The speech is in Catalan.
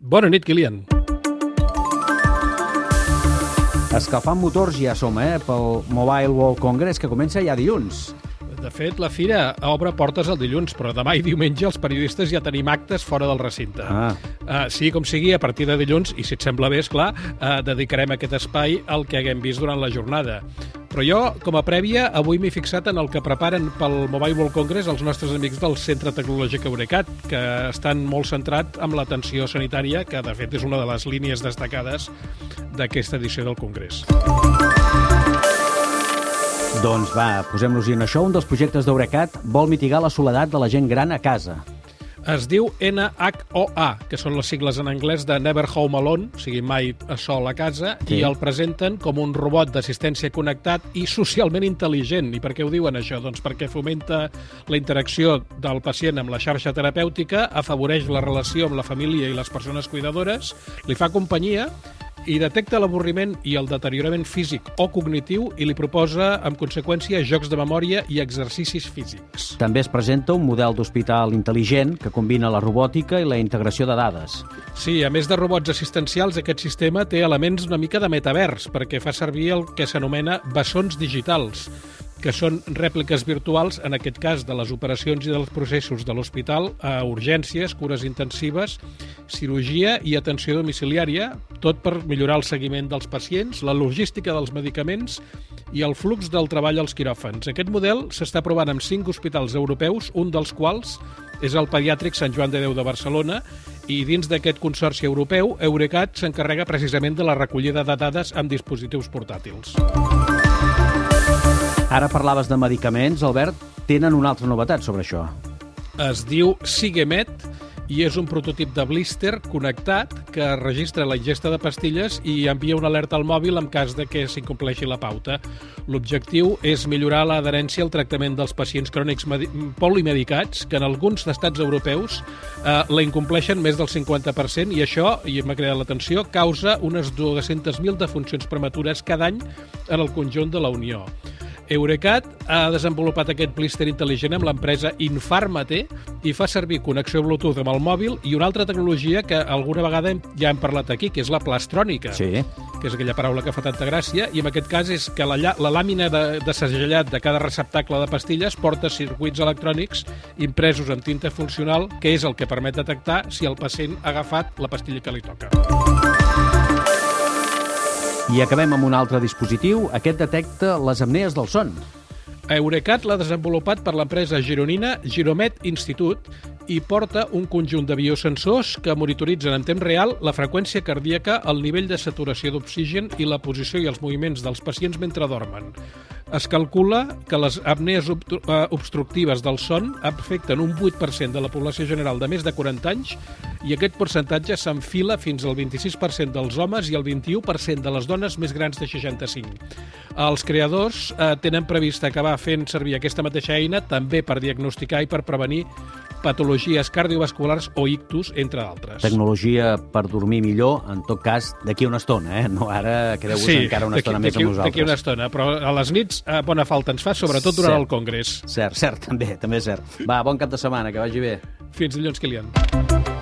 Bona nit, Kilian. Escalfant motors ja som, eh? Pel Mobile World Congress, que comença ja dilluns. De fet, la fira obre portes el dilluns, però demà i diumenge els periodistes ja tenim actes fora del recinte. Ah. Uh, sí, com sigui, a partir de dilluns, i si et sembla bé, és clar, uh, dedicarem aquest espai al que haguem vist durant la jornada. Però jo, com a prèvia, avui m'he fixat en el que preparen pel Mobile World Congress els nostres amics del Centre Tecnològic Eurecat, que estan molt centrat amb l'atenció sanitària, que de fet és una de les línies destacades d'aquesta edició del Congrés. Doncs va, posem-nos-hi en això. Un dels projectes d'Eurecat vol mitigar la soledat de la gent gran a casa. Es diu NHOA, que són les sigles en anglès de Never Home Alone, o sigui, mai a sol a casa, Sí. i el presenten com un robot d'assistència connectat i socialment intel·ligent. I per què ho diuen això? Doncs perquè fomenta la interacció del pacient amb la xarxa terapèutica, afavoreix la relació amb la família i les persones cuidadores, li fa companyia i detecta l'avorriment i el deteriorament físic o cognitiu i li proposa, en conseqüència, jocs de memòria i exercicis físics. També es presenta un model d'hospital intel·ligent que combina la robòtica i la integració de dades. Sí, a més de robots assistencials, aquest sistema té elements una mica de metavers, perquè fa servir el que s'anomena bessons digitals, que són rèpliques virtuals, en aquest cas, de les operacions i dels processos de l'hospital a urgències, cures intensives, cirurgia i atenció domiciliària, tot per millorar el seguiment dels pacients, la logística dels medicaments i el flux del treball als quiròfans. Aquest model s'està provant en cinc hospitals europeus, un dels quals és el pediàtric Sant Joan de Déu de Barcelona i dins d'aquest consorci europeu, Eurecat s'encarrega precisament de la recollida de dades amb dispositius portàtils. Ara parlaves de medicaments, Albert. Tenen una altra novetat sobre això. Es diu Sigemet i és un prototip de blister connectat que registra la ingesta de pastilles i envia una alerta al mòbil en cas de que s'incompleixi la pauta. L'objectiu és millorar l'adherència al tractament dels pacients crònics medi- polimedicats, que en alguns estats europeus eh, la incompleixen més del 50%, i això, i m'ha creat l'atenció, causa unes 200.000 defuncions prematures cada any en el conjunt de la Unió. Eurecat ha desenvolupat aquest blister intel·ligent amb l'empresa Infarmate i fa servir connexió Bluetooth amb el mòbil i una altra tecnologia que alguna vegada ja hem parlat aquí, que és la plastrònica, Sí. que és aquella paraula que fa tanta gràcia, i en aquest cas és que la, la làmina de, de segellat de cada receptacle de pastilles porta circuits electrònics impresos amb tinta funcional, que és el que permet detectar si el pacient ha agafat la pastilla que li toca. I acabem amb un altre dispositiu. Aquest detecta les apnees del son. Eurecat l'ha desenvolupat per l'empresa gironina Giromet Institut i porta un conjunt de biosensors que monitoritzen en temps real la freqüència cardíaca, el nivell de saturació d'oxigen i la posició i els moviments dels pacients mentre dormen. Es calcula que les apnees eh, obstructives del son afecten un 8% de la població general de més de 40 anys i aquest percentatge s'enfila fins al 26% dels homes i el 21% de les dones més grans de 65. Els creadors eh, tenen previst acabar fent servir aquesta mateixa eina també per diagnosticar i per prevenir patologies cardiovasculars o ictus, entre d'altres. Tecnologia per dormir millor, en tot cas, d'aquí una estona, eh? No ara, quedeu-vos encara una estona més amb nosaltres. D'aquí una estona, però a les nits eh, bona falta ens fa, sobretot durant Cert. el Congrés. Cert, cert, també, també és cert. Va, bon cap de setmana, que vagi bé. Fins dilluns, Kilian.